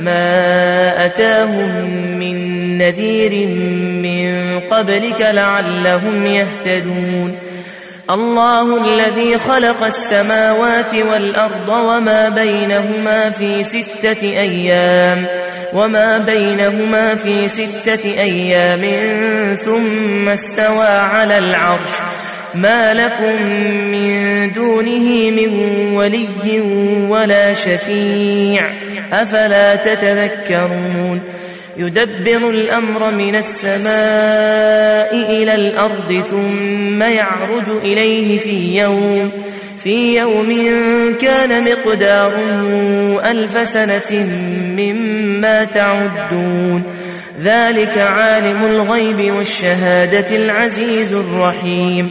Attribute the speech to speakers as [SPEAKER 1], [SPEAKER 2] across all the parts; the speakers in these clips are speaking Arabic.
[SPEAKER 1] ما أتاهم من نذير من قبلك لعلهم يهتدون. الله الذي خلق السماوات والأرض وما بينهما في ستة أيام وما بينهما في ستة أيام ثم استوى على العرش. ما لكم من دونه من ولي ولا شفيع. أفلا تتذكرون؟ يدبر الأمر من السماء إلى الأرض ثم يعرج إليه في يوم في يوم كان مقداره ألف سنة مما تعدون. ذلك عالم الغيب والشهادة العزيز الرحيم.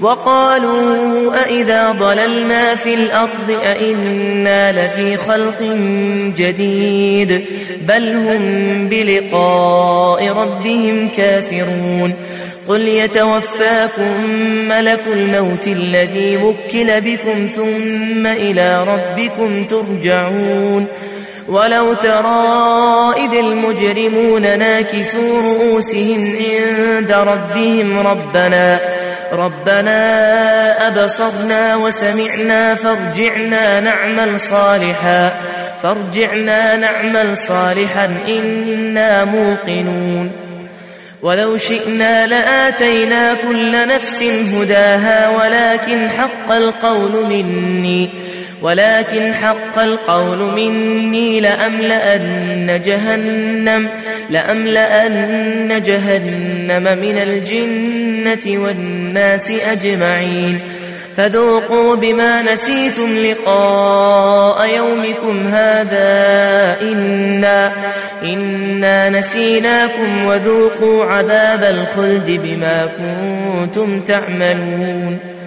[SPEAKER 1] وقالوا أئذا ضللنا في الأرض أئنا لفي خلق جديد بل هم بلقاء ربهم كافرون قل يتوفاكم ملك الموت الذي وكل بكم ثم إلى ربكم ترجعون ولو ترى إذ المجرمون ناكسوا رؤوسهم عند ربهم ربنا ربنا أبصرنا وسمعنا فارجعنا نعمل صالحا فارجعنا نعمل صالحا إنا موقنون. ولو شئنا لآتينا كل نفس هداها ولكن حق القول مني. ولكن حق القول مني لأملأن جهنم لأملأن جهنم من الجنة والناس أجمعين. فذوقوا بما نسيتم لقاء يومكم هذا إنا إنا نسيناكم وذوقوا عذاب الخلد بما كنتم تعملون.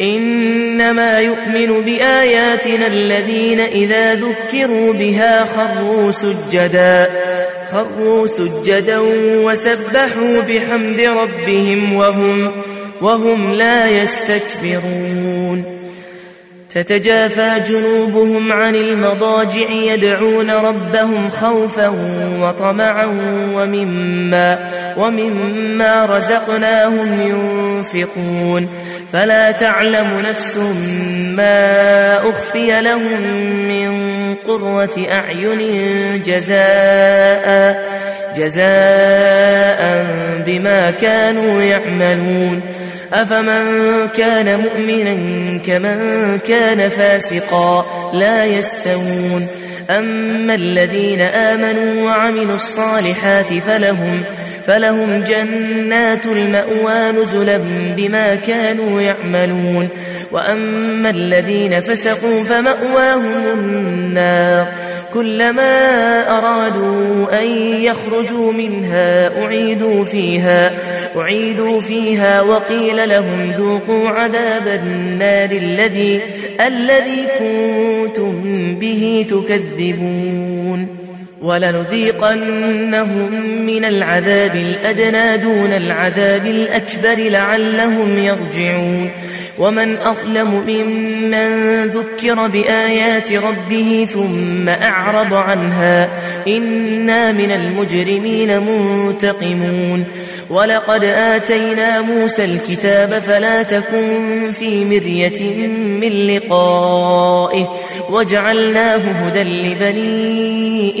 [SPEAKER 1] إنما يؤمن بآياتنا الذين إذا ذكروا بها خروا سجدا خروا سجدا وسبحوا بحمد ربهم وهم وهم لا يستكبرون. تتجافى جنوبهم عن المضاجع يدعون ربهم خوفا وطمعا ومما ومما رزقناهم ينفقون. فلا تعلم نفس ما أخفي لهم من قرة أعين جزاء جزاء بما كانوا يعملون. أفمن كان مؤمنا كمن كان فاسقا لا يستوون. أما الذين آمنوا وعملوا الصالحات فلهم فلهم جنات المأوى نزلا بما كانوا يعملون. وأما الذين فسقوا فمأواهم النار. كلما أرادوا أن يخرجوا منها أعيدوا فيها. أعيدوا فيها وقيل لهم ذوقوا عذاب النار الذي الذي كنتم به تكذبون. ولنذيقنهم من العذاب الأدنى دون العذاب الأكبر لعلهم يرجعون. ومن أظلم ممن ذكر بآيات ربه ثم أعرض عنها إنا من المجرمين منتقمون. ولقد آتينا موسى الكتاب فلا تكن في مرية من لقائه. وجعلناه هدى لبني